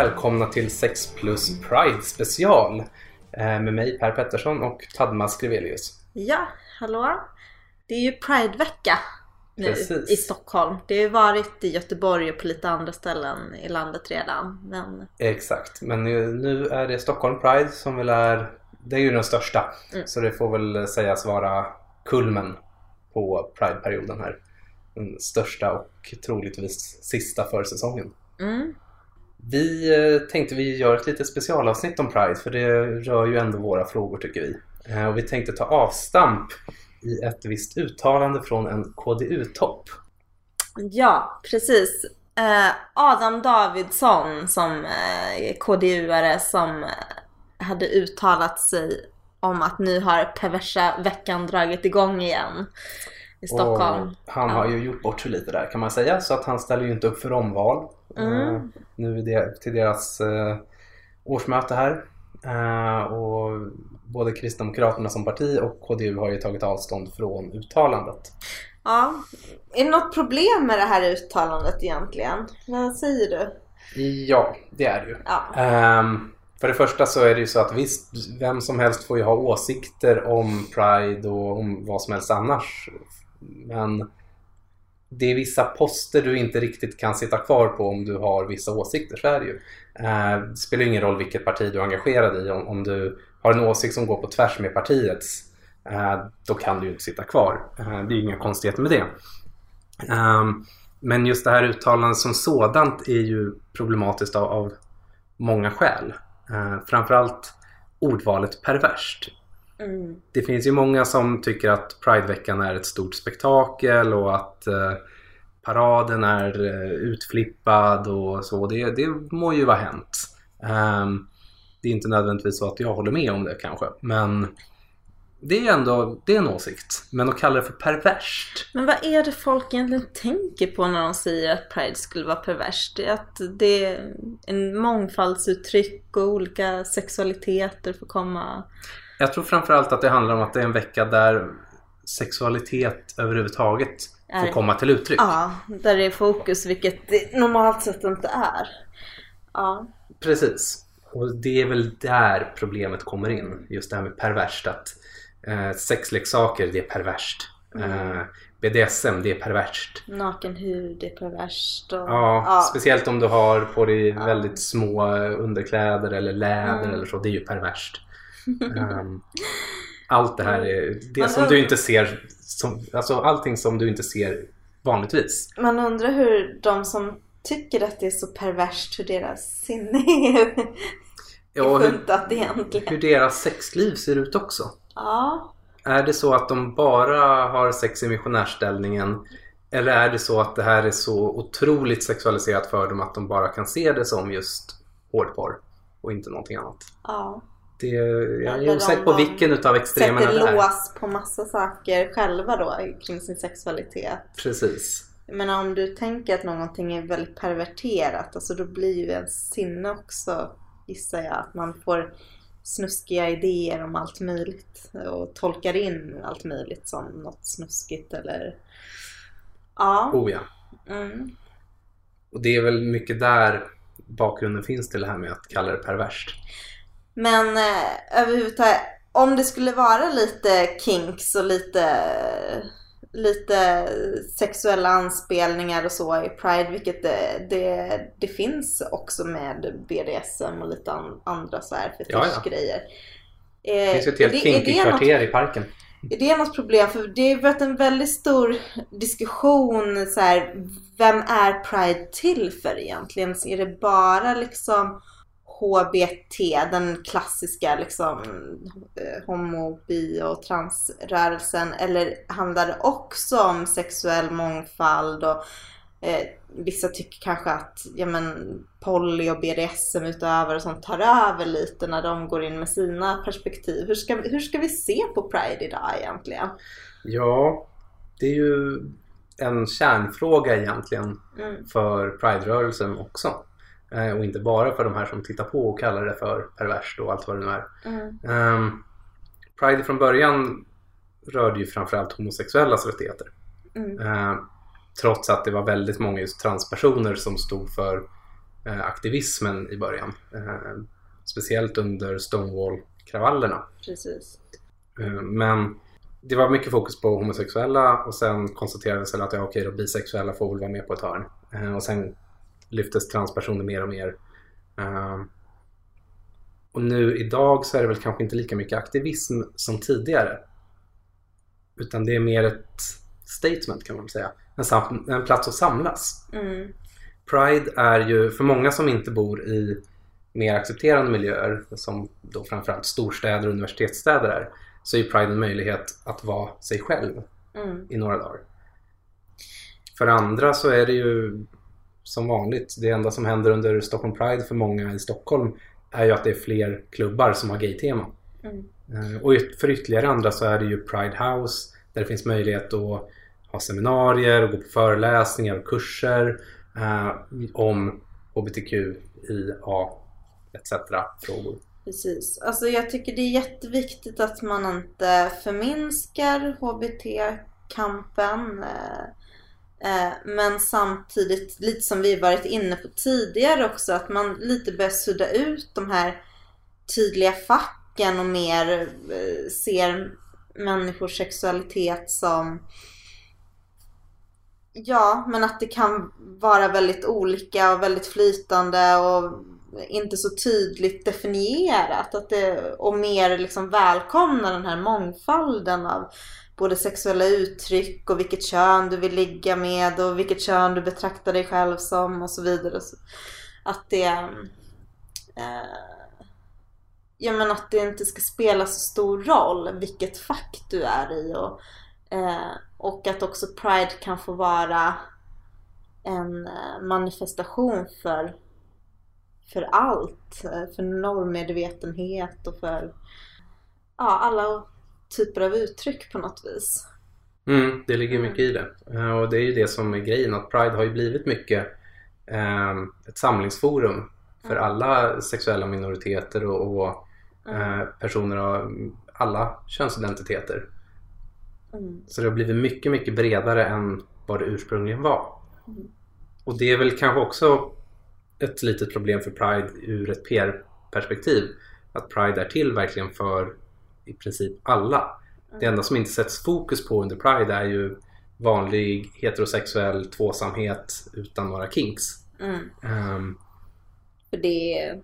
Välkomna till 6 plus Pride special eh, med mig Per Pettersson och Tadma Skrivelius. Ja, hallå? Det är ju Pridevecka nu Precis. i Stockholm. Det har ju varit i Göteborg och på lite andra ställen i landet redan. Men Exakt, men nu, är det Stockholm Pride som väl är, det är ju den största. Mm. Så det får väl sägas vara kulmen på Pride-perioden här. Den största och troligtvis sista försäsongen. mm, vi eh, tänkte vi gör ett litet specialavsnitt om Pride för det rör ju ändå våra frågor tycker vi. Eh, och vi tänkte ta avstamp i ett visst uttalande från en KDU-topp. ja, precis. Eh, Adam Davidsson som KDU-are som hade uttalat sig om att nu har perversa veckan dragit igång igen i Stockholm. Och han har ju gjort bort sig lite där kan man säga så att han ställer ju inte upp för omval Mm. eh, nu det, till deras eh, årsmöte här. Eh, och både Kristdemokraterna som parti och KDU har ju tagit avstånd från uttalandet. Ja, är det något problem med det här uttalandet egentligen? Vad säger du? Ja, det är det ju. Ja. Ehm, för det första så är det ju så att visst, vem som helst får ju ha åsikter om Pride och om vad som helst annars. Men det är vissa poster du inte riktigt kan sitta kvar på om du har vissa åsikter, så är det ju. Det spelar ingen roll vilket parti du är engagerad i. Om, du har en åsikt som går på tvärs med partiets, eh, då kan du ju inte sitta kvar. Eh, det är ju inga konstigheter med det. Ehm, men just det här uttalandet som sådant är ju problematiskt av, många skäl. Framförallt ordvalet perverst. Mm. Det finns ju många som tycker att Prideveckan är ett stort spektakel och att eh, paraden är eh, utflippad och så. Det, det må ju vara hänt. Ehm, det är inte nödvändigtvis så att jag håller med om det kanske. Men det är ändå det är en åsikt. Men att kalla det för perverst. Men vad är det folk egentligen tänker på när de säger att Pride skulle vara perverst? Det är att det är en mångfaldsuttryck och olika sexualiteter får komma. Jag tror framförallt att det handlar om att det är en vecka där sexualitet överhuvudtaget får Är- komma till uttryck. Ja, där det är fokus, vilket det normalt sett inte är. Ja. Precis. Och det är väl där problemet kommer in. Just det här med perverst. Att eh, sexleksaker, det är perverst. Eh, BDSM, det är perverst. Naken hud är perverst. Och, Ja, speciellt om du har på dig Ja. väldigt små underkläder eller läder Mm. eller så. Det är ju perverst. Ehm, allt det här är det Man som undrar- du inte ser. Som, alltså allting som du inte ser vanligtvis. Man undrar hur de som tycker att det är så perverst, hur deras sinne är, Ja, funtat egentligen. hur deras sexliv ser ut också. Ja. Är det så att de bara har sex i missionärställningen? Eller är det så att det här är så otroligt sexualiserat för dem att de bara kan se det som just hårdporr och inte någonting annat? ja. Det, jag är osäker på vilken utav extremerna Sätter det är. lås på massa saker själva då kring sin sexualitet. Precis. Menar om du tänker att någonting är väldigt perverterat, alltså då blir ju ens sinne också, gissar jag, att man får snuskiga idéer om allt möjligt och tolkar in allt möjligt som något snuskigt eller... Ja. Oh ja. Mm. Och det är väl mycket där bakgrunden finns till det här med att kalla det perverst. Men eh, överhuvudtaget, om det skulle vara lite kinks och lite, lite sexuella anspelningar och så i Pride, vilket det, det, det finns också med BDSM och lite an, andra så här Ja, ja. fetischgrejer. Det Eh, finns ju ett helt det- är det kinky något- kvarter i parken. är det något problem? För det har varit en väldigt stor diskussion så här, vem är Pride till för egentligen? Så är det bara liksom HBT, den klassiska liksom eh, homo, bi och transrörelsen eller handlar det också om sexuell mångfald och eh, vissa tycker kanske att ja, men, poly och BDSM utövare och sånt tar över lite när de går in med sina perspektiv. Hur ska, hur ska vi se på Pride idag egentligen? Ja, det är ju en kärnfråga egentligen Mm. för Pride-rörelsen också. Eh, och inte bara för de här som tittar på och kallar det för perverst och allt vad det nu är. Mm. Ehm, Pride från början rörde ju framförallt homosexuellas rättigheter. Mm. Ehm, trots att det var väldigt många just transpersoner som stod för eh, aktivismen i början. Eh, speciellt under Stonewall-kravallerna. Precis. Men det var mycket fokus på homosexuella och sen konstaterades det att ja, okej, då bisexuella får väl vara med på ett hörn. Och sen lyftes transpersoner mer och mer. Eh, och nu idag så är det väl kanske inte lika mycket aktivism som tidigare. Utan det är mer ett statement kan man säga. En, sam- en plats att samlas. Mm. Pride är ju, för många som inte bor i mer accepterande miljöer, som då framförallt storstäder och universitetsstäder är, så är Pride en möjlighet att vara sig själv Mm. i några dagar. För andra så är det ju som vanligt, det enda som händer under Stockholm Pride för många i Stockholm är ju att det är fler klubbar som har gay-tema. Mm. Eh, Och för ytterligare andra så är det ju Pride House där det finns möjlighet att ha seminarier och gå på föreläsningar och kurser eh, om HBTQIA etc. frågor. Precis. Alltså jag tycker det är jätteviktigt att man inte förminskar HBT-kampen. eh, eh, Eh, men samtidigt, lite som vi varit inne på tidigare också, att man lite börjar sudda ut de här tydliga facken och mer eh, ser människors sexualitet som Ja, men att det kan vara väldigt olika och väldigt flytande och inte så tydligt definierat. Att det, och mer liksom välkomna den här mångfalden av både sexuella uttryck och vilket kön du vill ligga med och vilket kön du betraktar dig själv som och så vidare. Att det... Eh, ja men att det inte ska spela så stor roll vilket fack du är i och, eh, och att också Pride kan få vara en eh, manifestation för, för allt. eh, För normmedvetenhet och för ja, alla typer av uttryck på något vis. Mm, det ligger mycket i det. Eh, Och det är ju det som är grejen att Pride har ju blivit mycket eh, ett samlingsforum för Mm. alla sexuella minoriteter och, och eh, personer av alla könsidentiteter. Mm. Så det har blivit mycket, mycket bredare än vad det ursprungligen var. Mm. Och det är väl kanske också ett litet problem för Pride ur ett PR-perspektiv. Att Pride är till verkligen för i princip alla. Det enda som inte sätts fokus på under Pride är ju vanlig heterosexuell tvåsamhet utan några kinks. Mm. Ehm, För det är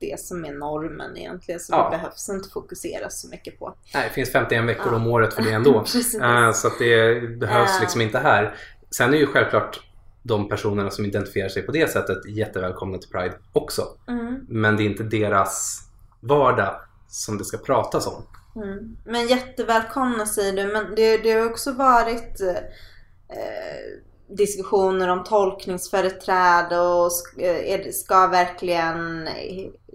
det som är normen egentligen. Så Ja. det behövs inte fokusera så mycket på. nej, det finns 51 veckor Ja. om året för det ändå. Eh, så att det behövs liksom inte här. Sen är ju självklart de personerna som identifierar sig på det sättet jättevälkomna till Pride också. Mm. Men det är inte deras vardag som det ska pratas om. Mm. Men jättevälkomna säger du. Men det, det har också varit eh, diskussioner om tolkningsföreträde och eh, är ska verkligen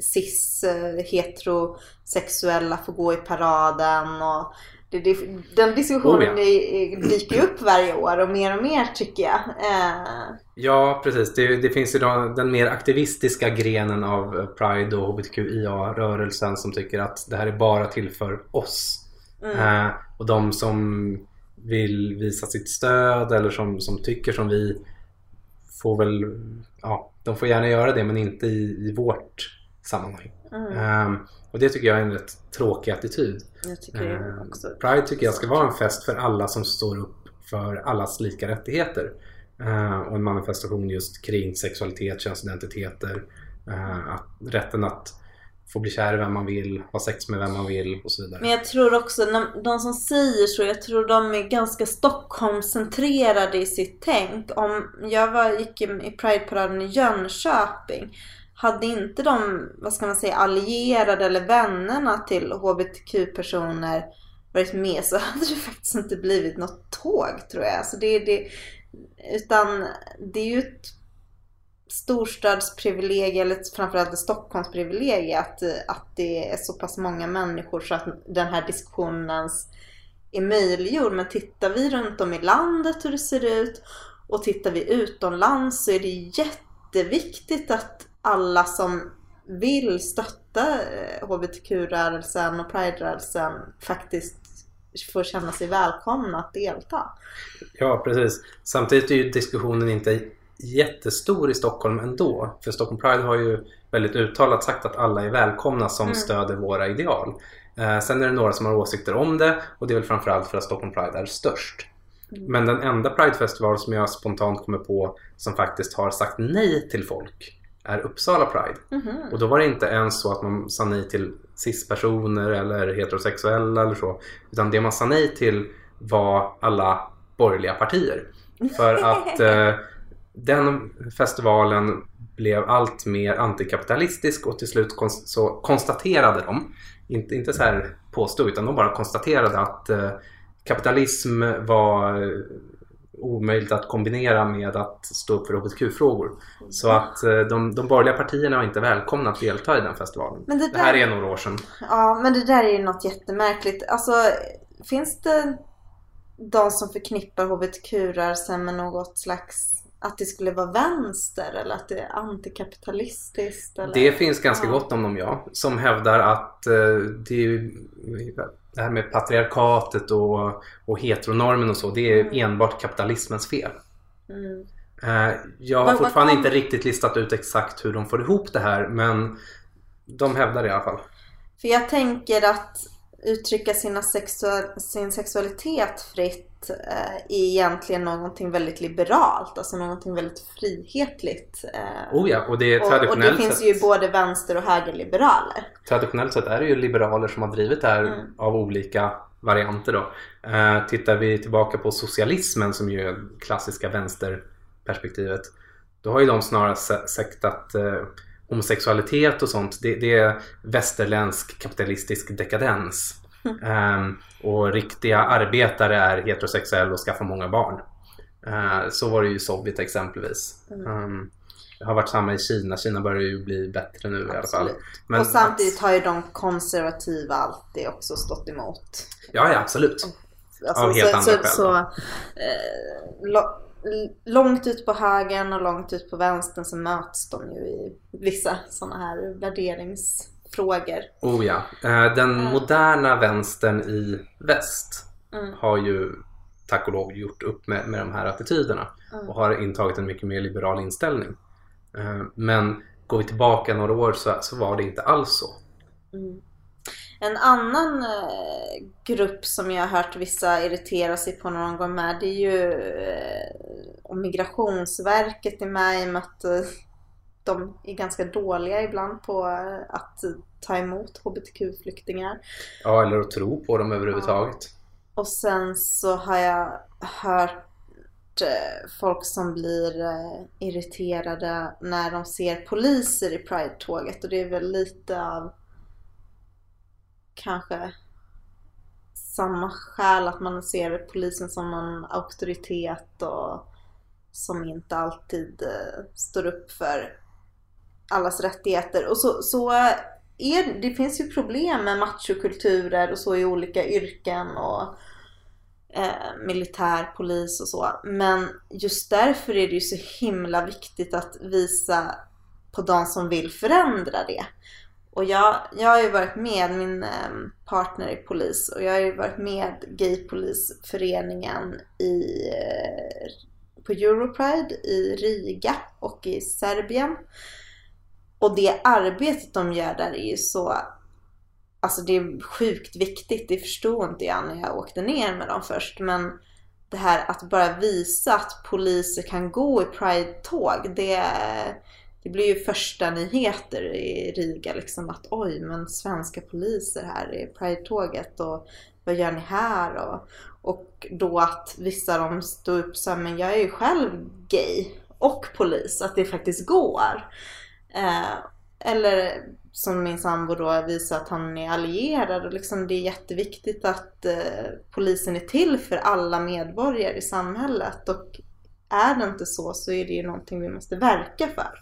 cis eh, heterosexuella få gå i paraden och den diskussionen Oh ja. dyker ju upp varje år och mer och mer tycker jag. Eh, Ja, precis. Det, det finns ju då den mer aktivistiska grenen av Pride och HBTQIA-rörelsen som tycker att det här är bara till för oss. mm, Eh, och de som vill visa sitt stöd eller som, som tycker som vi får väl, ja, de får gärna göra det men inte i, i vårt sammanhang. mm, Ehm, och det tycker jag är en rätt tråkig attityd. jag tycker Eh, också. Pride tycker jag ska vara en fest för alla som står upp för allas lika rättigheter. Eh, och en manifestation just kring sexualitet, könsidentiteter, eh, att, rätten att få bli kär i vem man vill, ha sex med vem man vill och så vidare. Men jag tror också, när- de som säger så, jag tror de är ganska Stockholmscentrerade i sitt tänk. Om jag var, gick i i Pride-paraden i Jönköping, hade inte de, vad ska man säga, allierade eller vännerna till HBTQ-personer varit med så hade det faktiskt inte blivit något tåg tror jag. Så det, det, utan det är ju ett storstadsprivilegie eller framförallt ett Stockholmsprivilegie att, att det är så pass många människor så att den här diskussionen ens är möjliggjord. Men tittar vi runt om i landet hur det ser ut och tittar vi utomlands så är det jätteviktigt att alla som vill stötta eh, HBTQ-rörelsen och Pride-rörelsen faktiskt får känna sig välkomna att delta. Ja, precis. Samtidigt är ju diskussionen inte jättestor i Stockholm ändå. För Stockholm Pride har ju väldigt uttalat sagt att alla är välkomna som Mm. stöder våra ideal. Eh, sen är det några som har åsikter om det och det är väl framförallt för att Stockholm Pride är störst. Mm. Men den enda Pridefestival som jag spontant kommer på som faktiskt har sagt nej till folk är Uppsala Pride. Mhm. Och då var det inte ens så att man sa nej till cis-personer eller heterosexuella eller så. Utan det man sa nej till var alla borgerliga partier. För att eh, den festivalen blev allt mer antikapitalistisk och till slut kon- så konstaterade de, inte, inte så här påstod, utan de bara konstaterade att eh, kapitalism var omöjligt att kombinera med att stå upp för hbtq-frågor. Så att eh, de, de borgerliga partierna var inte välkomna att delta i den festivalen. Men det Det här där- är några år sedan. Ja, men det där är ju något jättemärkligt. Alltså, finns det de som förknippar hbtq-rörelsen med något slags att det skulle vara vänster eller att det är antikapitalistiskt? Eller? Det finns ganska Ja. gott om dem ja. Som hävdar att eh, det, är det här med patriarkatet och, och heteronormen och så, det är Mm. enbart kapitalismens fel. Mm. Eh, jag har fortfarande kom- inte riktigt listat ut exakt hur de får ihop det här men de hävdar det i alla fall. För jag tänker att uttrycka sina sexual, sin sexualitet fritt eh, är egentligen någonting väldigt liberalt, alltså någonting väldigt frihetligt. Eh, Oh ja, och det är och, och det traditionellt, finns ju både vänster och högerliberaler. traditionellt sett är det ju liberaler som har drivit det här Mm. av olika varianter då. Eh, tittar vi tillbaka på socialismen som ju är det klassiska vänsterperspektivet. Då har ju de snarare se- sagt att eh, homosexualitet och sånt det, det är västerländsk kapitalistisk dekadens. Ehm, och riktiga arbetare är heterosexuella och skaffar många barn. Eh, så var det ju i Sovjet exempelvis. Mm. Ehm, det har varit samma i Kina. Kina börjar ju bli bättre nu i alla fall. Absolut. Men och samtidigt har ju de konservativa alltid också stått emot. Ja, ja absolut. Alltså, Av helt så, andra så, skäl så, eh, långt ut på högern och långt ut på vänstern så möts de ju i vissa sådana här värderingsfrågor. Oh ja. Eh, Den Mm. moderna vänstern i väst Mm. har ju tack och lov gjort upp med, med de här attityderna Mm. och har intagit en mycket mer liberal inställning. Eh, Men går vi tillbaka några år så, så var det inte alls så. En annan eh, grupp som jag har hört vissa irritera sig på när de går med det är ju eh, om Migrationsverket är med i och med att eh, de är ganska dåliga ibland på att ta emot HBTQ-flyktingar. Ja, eller att tro på dem överhuvudtaget. Och sen så har jag hört folk som blir irriterade när de ser poliser i Pride-tåget och det är väl lite av kanske samma skäl att man ser polisen som någon auktoritet och som inte alltid eh, står upp för allas rättigheter. Och så, så är, det finns ju problem med machokulturer och så i olika yrken och eh, militär, polis och så. Men just därför är det ju så himla viktigt att visa på de som vill förändra det. Och jag, jag har ju varit med, min ehm, partner i polis, och jag har ju varit med Gaypolisföreningen i, eh, på Europride i Riga och i Serbien. Och det arbetet de gör där är ju så Alltså det är sjukt viktigt, det förstod inte jag när jag åkte ner med dem först. Men det här att bara visa att poliser kan gå i Pride-tåg, det, det blir ju första nyheter i Riga liksom att oj, men svenska poliser här i Pride-tåget och vad gör ni här? Och, och då att vissa av dem upp så här, men jag är ju själv gay och polis, att det faktiskt går. Eh, eller som min sambo då visar att han är allierad och liksom det är jätteviktigt att eh, polisen är till för alla medborgare i samhället och är det inte så så är det ju någonting vi måste verka för.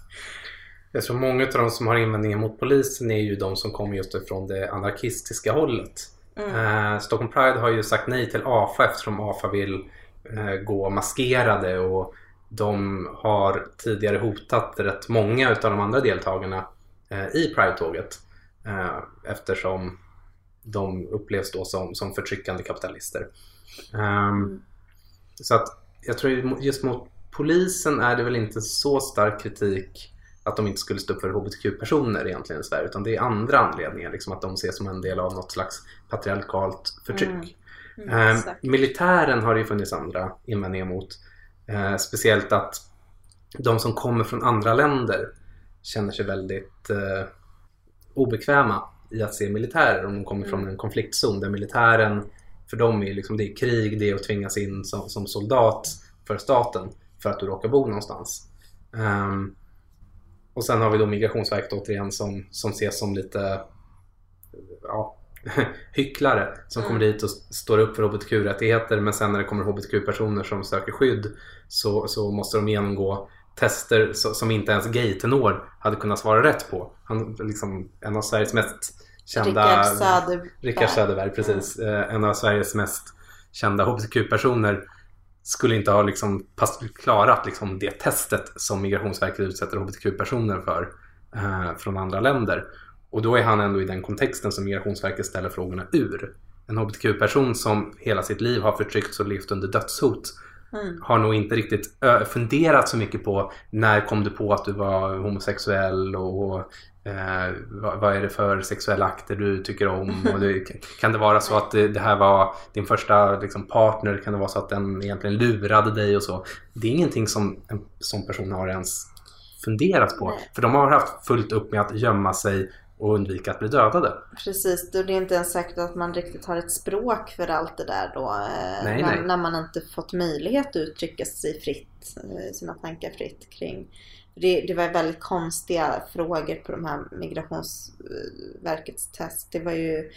Jag tror många av de som har invändningar mot polisen är ju de som kommer just ifrån det anarkistiska hållet. Mm. Eh, Stockholm Pride har ju sagt nej till AFA eftersom AFA vill eh, gå maskerade och de har tidigare hotat rätt många av de andra deltagarna eh, i Pride-tåget eh, eftersom de upplevs då som, som förtryckande kapitalister. Ehm, Så att jag tror ju just mot polisen är det väl inte så stark kritik att de inte skulle stå upp för hbtq-personer egentligen i Sverige utan det är andra anledningar. Liksom att de ses som en del av något slags patriarkalt förtryck. Mm. Mm, Eh, militären har det ju funnits andra invändningar mot. Eh, speciellt att de som kommer från andra länder känner sig väldigt eh, obekväma i att se militärer om de kommer från en konfliktzon där militären för dem är liksom, det är krig, det är att tvingas in som, som soldat för staten för att du råkar bo någonstans. Ehm, och sen har vi då Migrationsverket återigen som, som ses som lite ja, hycklare som Mm. kommer dit och står upp för hbtq-rättigheter men sen när det kommer hbtq-personer som söker skydd så, så måste de genomgå tester som inte ens gay-tenor hade kunnat svara rätt på. Han liksom en av Sveriges mest kända... Rickard Söderberg. Rickard Söderberg, precis. Eh, En av Sveriges mest kända hbtq-personer skulle inte ha liksom klarat liksom det testet som Migrationsverket utsätter hbtq-personer för eh, från andra länder. Och då är han ändå i den kontexten som Migrationsverket ställer frågorna ur. En hbtq-person som hela sitt liv har förtryckts och levt under dödshot Mm. har nog inte riktigt funderat så mycket på när kom du på att du var homosexuell och eh, vad, vad är det för sexuella akter du tycker om? Och det, kan det vara så att det, det här var din första liksom, partner? Kan det vara så att den egentligen lurade dig och så? Det är ingenting som en sån person har ens funderat på. Nej. För de har haft fullt upp med att gömma sig och undvika att bli dödade. Precis, då det är inte ens säkert att man riktigt har ett språk för allt det där då. eh, Nej, när, nej. när man inte fått möjlighet att uttrycka sig fritt, eh, sina tankar fritt kring. Det, det var väldigt konstiga frågor på de här Migrationsverkets test. Det var ju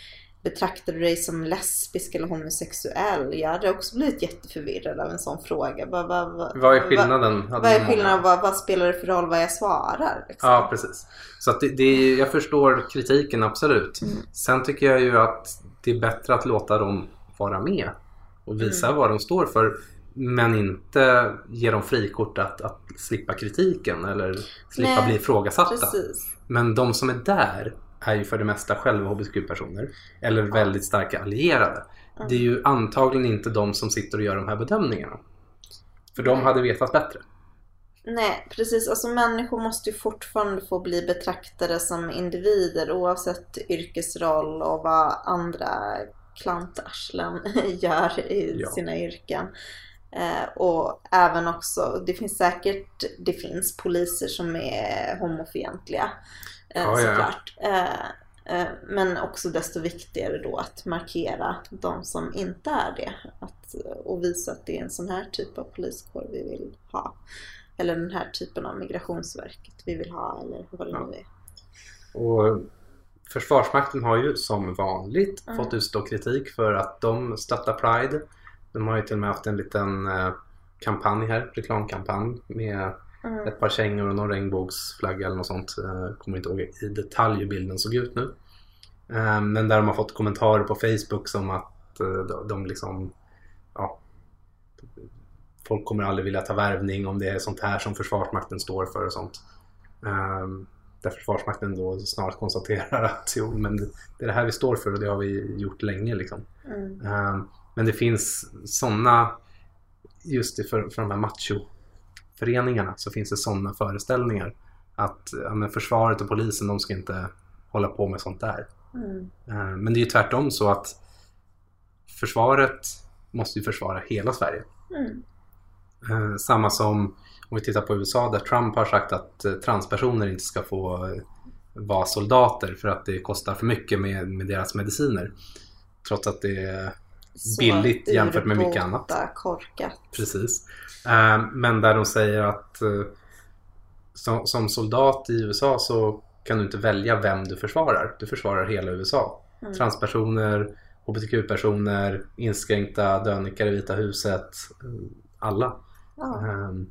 Betraktar du dig som lesbisk eller homosexuell? Jag hade också blivit jätteförvirrad av en sån fråga. Vad, vad, vad, Vad är skillnaden? Vad, är skillnaden? Vad, vad spelar det för roll vad jag svarar? Liksom? Ja, precis. Så det, det är, jag förstår kritiken absolut. Mm. Sen tycker jag ju att det är bättre att låta dem vara med och visa Mm. vad de står för. Men inte ge dem frikort att, att slippa kritiken eller slippa Nej, bli ifrågasatta. Precis. Men de som är där är ju för det mesta själva hbtq-personer. Eller väldigt starka allierade. Mm. Det är ju antagligen inte de som sitter och gör de här bedömningarna. För de hade vetat bättre. Nej, precis. Alltså människor måste ju fortfarande få bli betraktade som individer oavsett yrkesroll och vad andra klantarslen gör i Ja. sina yrken. Eh, och även också, det finns säkert, det finns poliser som är homofientliga. Eh, Ja, ja. såklart. Eh, eh, men också desto viktigare då att markera de som inte är det. Att, och visa att det är en sån här typ av poliskår vi vill ha. Eller den här typen av migrationsverket vi vill ha eller vad det Ja. nu är. Och Försvarsmakten har ju som vanligt Mm. fått utstå kritik för att de stöttar Pride. De har ju till och med haft en liten kampanj här, reklamkampanj med Mm. ett par kängor och någon regnbågsflagga eller något sånt. Eh, kommer inte ihåg i detalj hur bilden såg ut nu. Eh, men där de har fått kommentarer på Facebook som att eh, de- liksom ja, folk kommer aldrig vilja ta värvning om det är sånt här som Försvarsmakten står för och sånt. Där Försvarsmakten då snart konstaterar att jo, men det är det här vi står för och det har vi gjort länge. Liksom. Mm. Men det finns sådana, just det för, för de här machoföreningarna så finns det sådana föreställningar att ja, försvaret och polisen de ska inte hålla på med sånt där. Mm. Ehm, men det är ju tvärtom så att försvaret måste ju försvara hela Sverige. Mm. Eh, samma som om vi tittar på USA där Trump har sagt att eh, transpersoner inte ska få eh, vara soldater för att det kostar för mycket med, med deras mediciner. Trots att det billigt jämfört med mycket annat. korkat. Precis. Eh, Men där de säger att eh, som, som soldat i USA så kan du inte välja vem du försvarar. Du försvarar hela USA. Mm. Transpersoner, hbtq-personer, inskränkta dönikar i Vita huset. eh, Alla. Ehm,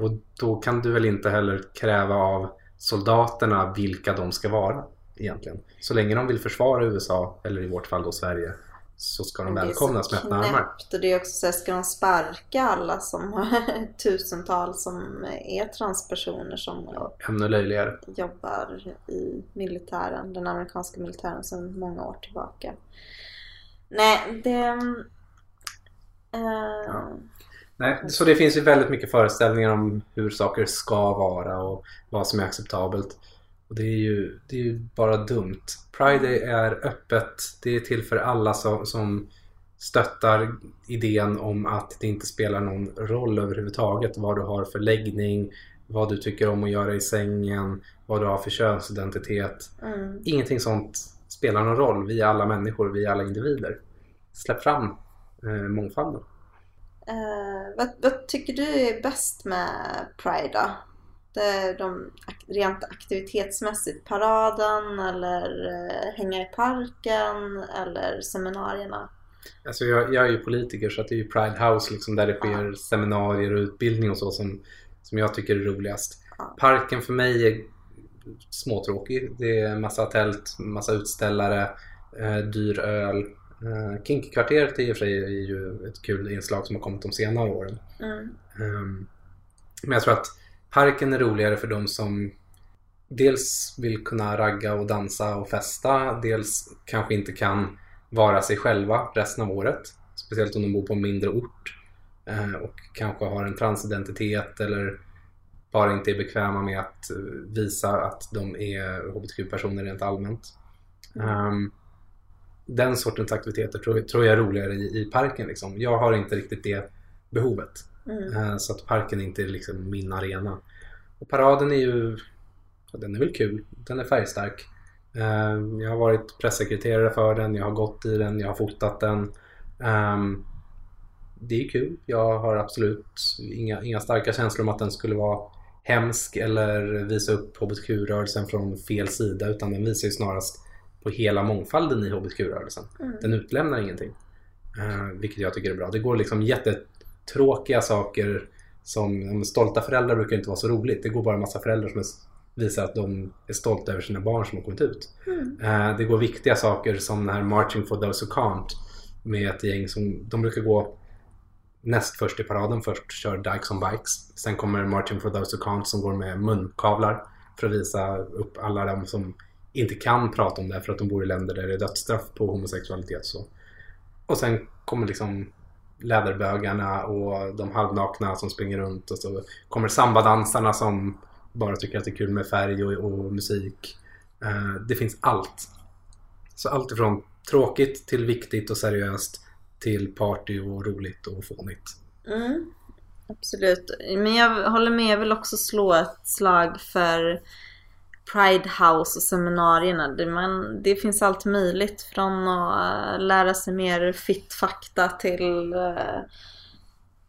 och då kan du väl inte heller kräva av soldaterna vilka de ska vara egentligen. Så länge de vill försvara USA, eller i vårt fall då Sverige, så ska de välkomnas med öppna armar. Och det är också så här, ska de sparka alla som tusentals som är transpersoner som Ännu löjligare. jobbar i militären, den amerikanska militären sedan många år tillbaka. Nej, det... eh, Ja. Nej, så det finns ju väldigt mycket föreställningar om hur saker ska vara och vad som är acceptabelt. Och det är ju, det är ju bara dumt. Pride är öppet. Det är till för alla som, som stöttar idén om att det inte spelar någon roll överhuvudtaget vad du har för läggning, vad du tycker om att göra i sängen, vad du har för könsidentitet. Mm. Ingenting sånt spelar någon roll. Vi är alla människor, vi är alla individer. Släpp fram eh, mångfalden. Eh, vad, vad tycker du är bäst med Pride då? Är de rent aktivitetsmässigt, paraden eller eh, hänga i parken eller seminarierna? Alltså jag, jag är ju politiker så att det är ju Pride House liksom, där det sker seminarier och utbildning och så som, som jag tycker är roligast. Ja. Parken för mig är småtråkig. Det är massa tält, massa utställare, eh, dyr öl. Eh, Kinky-kvarteret i och för sig är ju ett kul inslag som har kommit de senare åren. Mm. Ehm, Men jag tror att parken är roligare för de som dels vill kunna ragga och dansa och festa. Dels kanske inte kan vara sig själva resten av året. Speciellt om de bor på en mindre ort. Eh, och kanske har en transidentitet eller bara inte är bekväma med att eh, visa att de är hbtq-personer rent allmänt. Ehm, Den sortens aktiviteter tror, tror jag är roligare i, i parken. Liksom. Jag har inte riktigt det behovet. Mm. Eh, Så att parken inte är liksom min arena. Och paraden är ju, den är väl kul. Den är färgstark. Eh, Jag har varit pressekreterare för den, jag har gått i den, jag har fotat den. Ehm, Det är kul. Jag har absolut inga, inga starka känslor om att den skulle vara hemsk eller visa upp hbtq-rörelsen från fel sida utan den visar ju snarast på hela mångfalden i hbtq-rörelsen. Mm. Den utlämnar ingenting. Eh, vilket jag tycker är bra. Det går liksom jättetråkiga saker som stolta föräldrar brukar inte vara så roligt. Det går bara en massa föräldrar som är, visar att de är stolta över sina barn som har kommit ut. Mm. Eh, det går viktiga saker som den här Marching for those who can't med ett gäng som de brukar gå näst först i paraden. Först kör Dykes on Bikes. Sen kommer Marching for those who can't som går med munkavlar för att visa upp alla de som inte kan prata om det för att de bor i länder där det är dödsstraff på homosexualitet. Så. Och sen kommer liksom läderbögarna och de halvnakna som springer runt och så kommer sambadansarna som bara tycker att det är kul med färg och, och musik. Eh, det finns allt. Så allt ifrån tråkigt till viktigt och seriöst till party och roligt och fånigt. Mm. Absolut. Men jag håller med, jag vill också slå ett slag för Pride House och seminarierna. Det, man, det finns allt möjligt från att eh, lära sig mer fit-fakta till eh,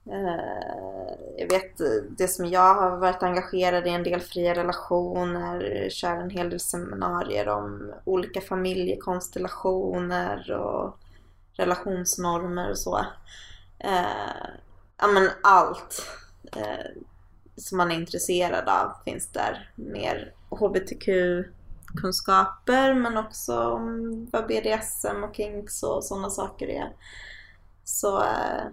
eh, jag vet det som jag har varit engagerad i en del fria relationer, kör en hel del seminarier om olika familjekonstellationer och relationsnormer och så. Ja men allt som man är intresserad av finns där. Mer HBTQ-kunskaper men också om vad BDSM och kinks och sådana saker är. Så eh,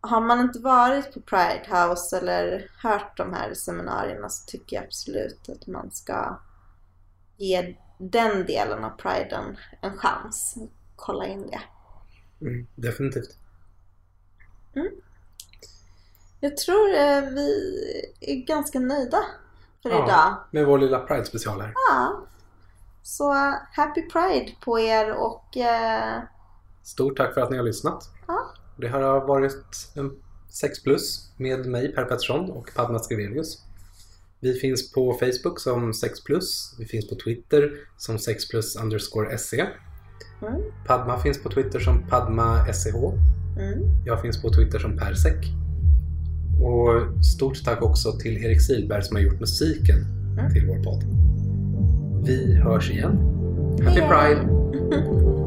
har man inte varit på Pride House eller hört de här seminarierna så tycker jag absolut att man ska ge den delen av Priden en chans. Kolla in det. Mm, definitivt. Jag tror eh, vi är ganska nöjda för Ja. idag. Med vår lilla Pride-special här. Ja. Så happy Pride på er och eh, Stort tack för att ni har lyssnat. Ja. Det här har varit en 6 plus med mig Per Pettersson och Padma Skrivelius. Vi finns på Facebook som 6 plus. Vi finns på Twitter som 6 plus underscore se. mm, Padma finns på Twitter som Padma SEH. mm, Jag finns på Twitter som Persek. Och stort tack också till Erik Silberg som har gjort musiken Mm. till vår podd. Vi hörs igen. Happy Hej. Pride!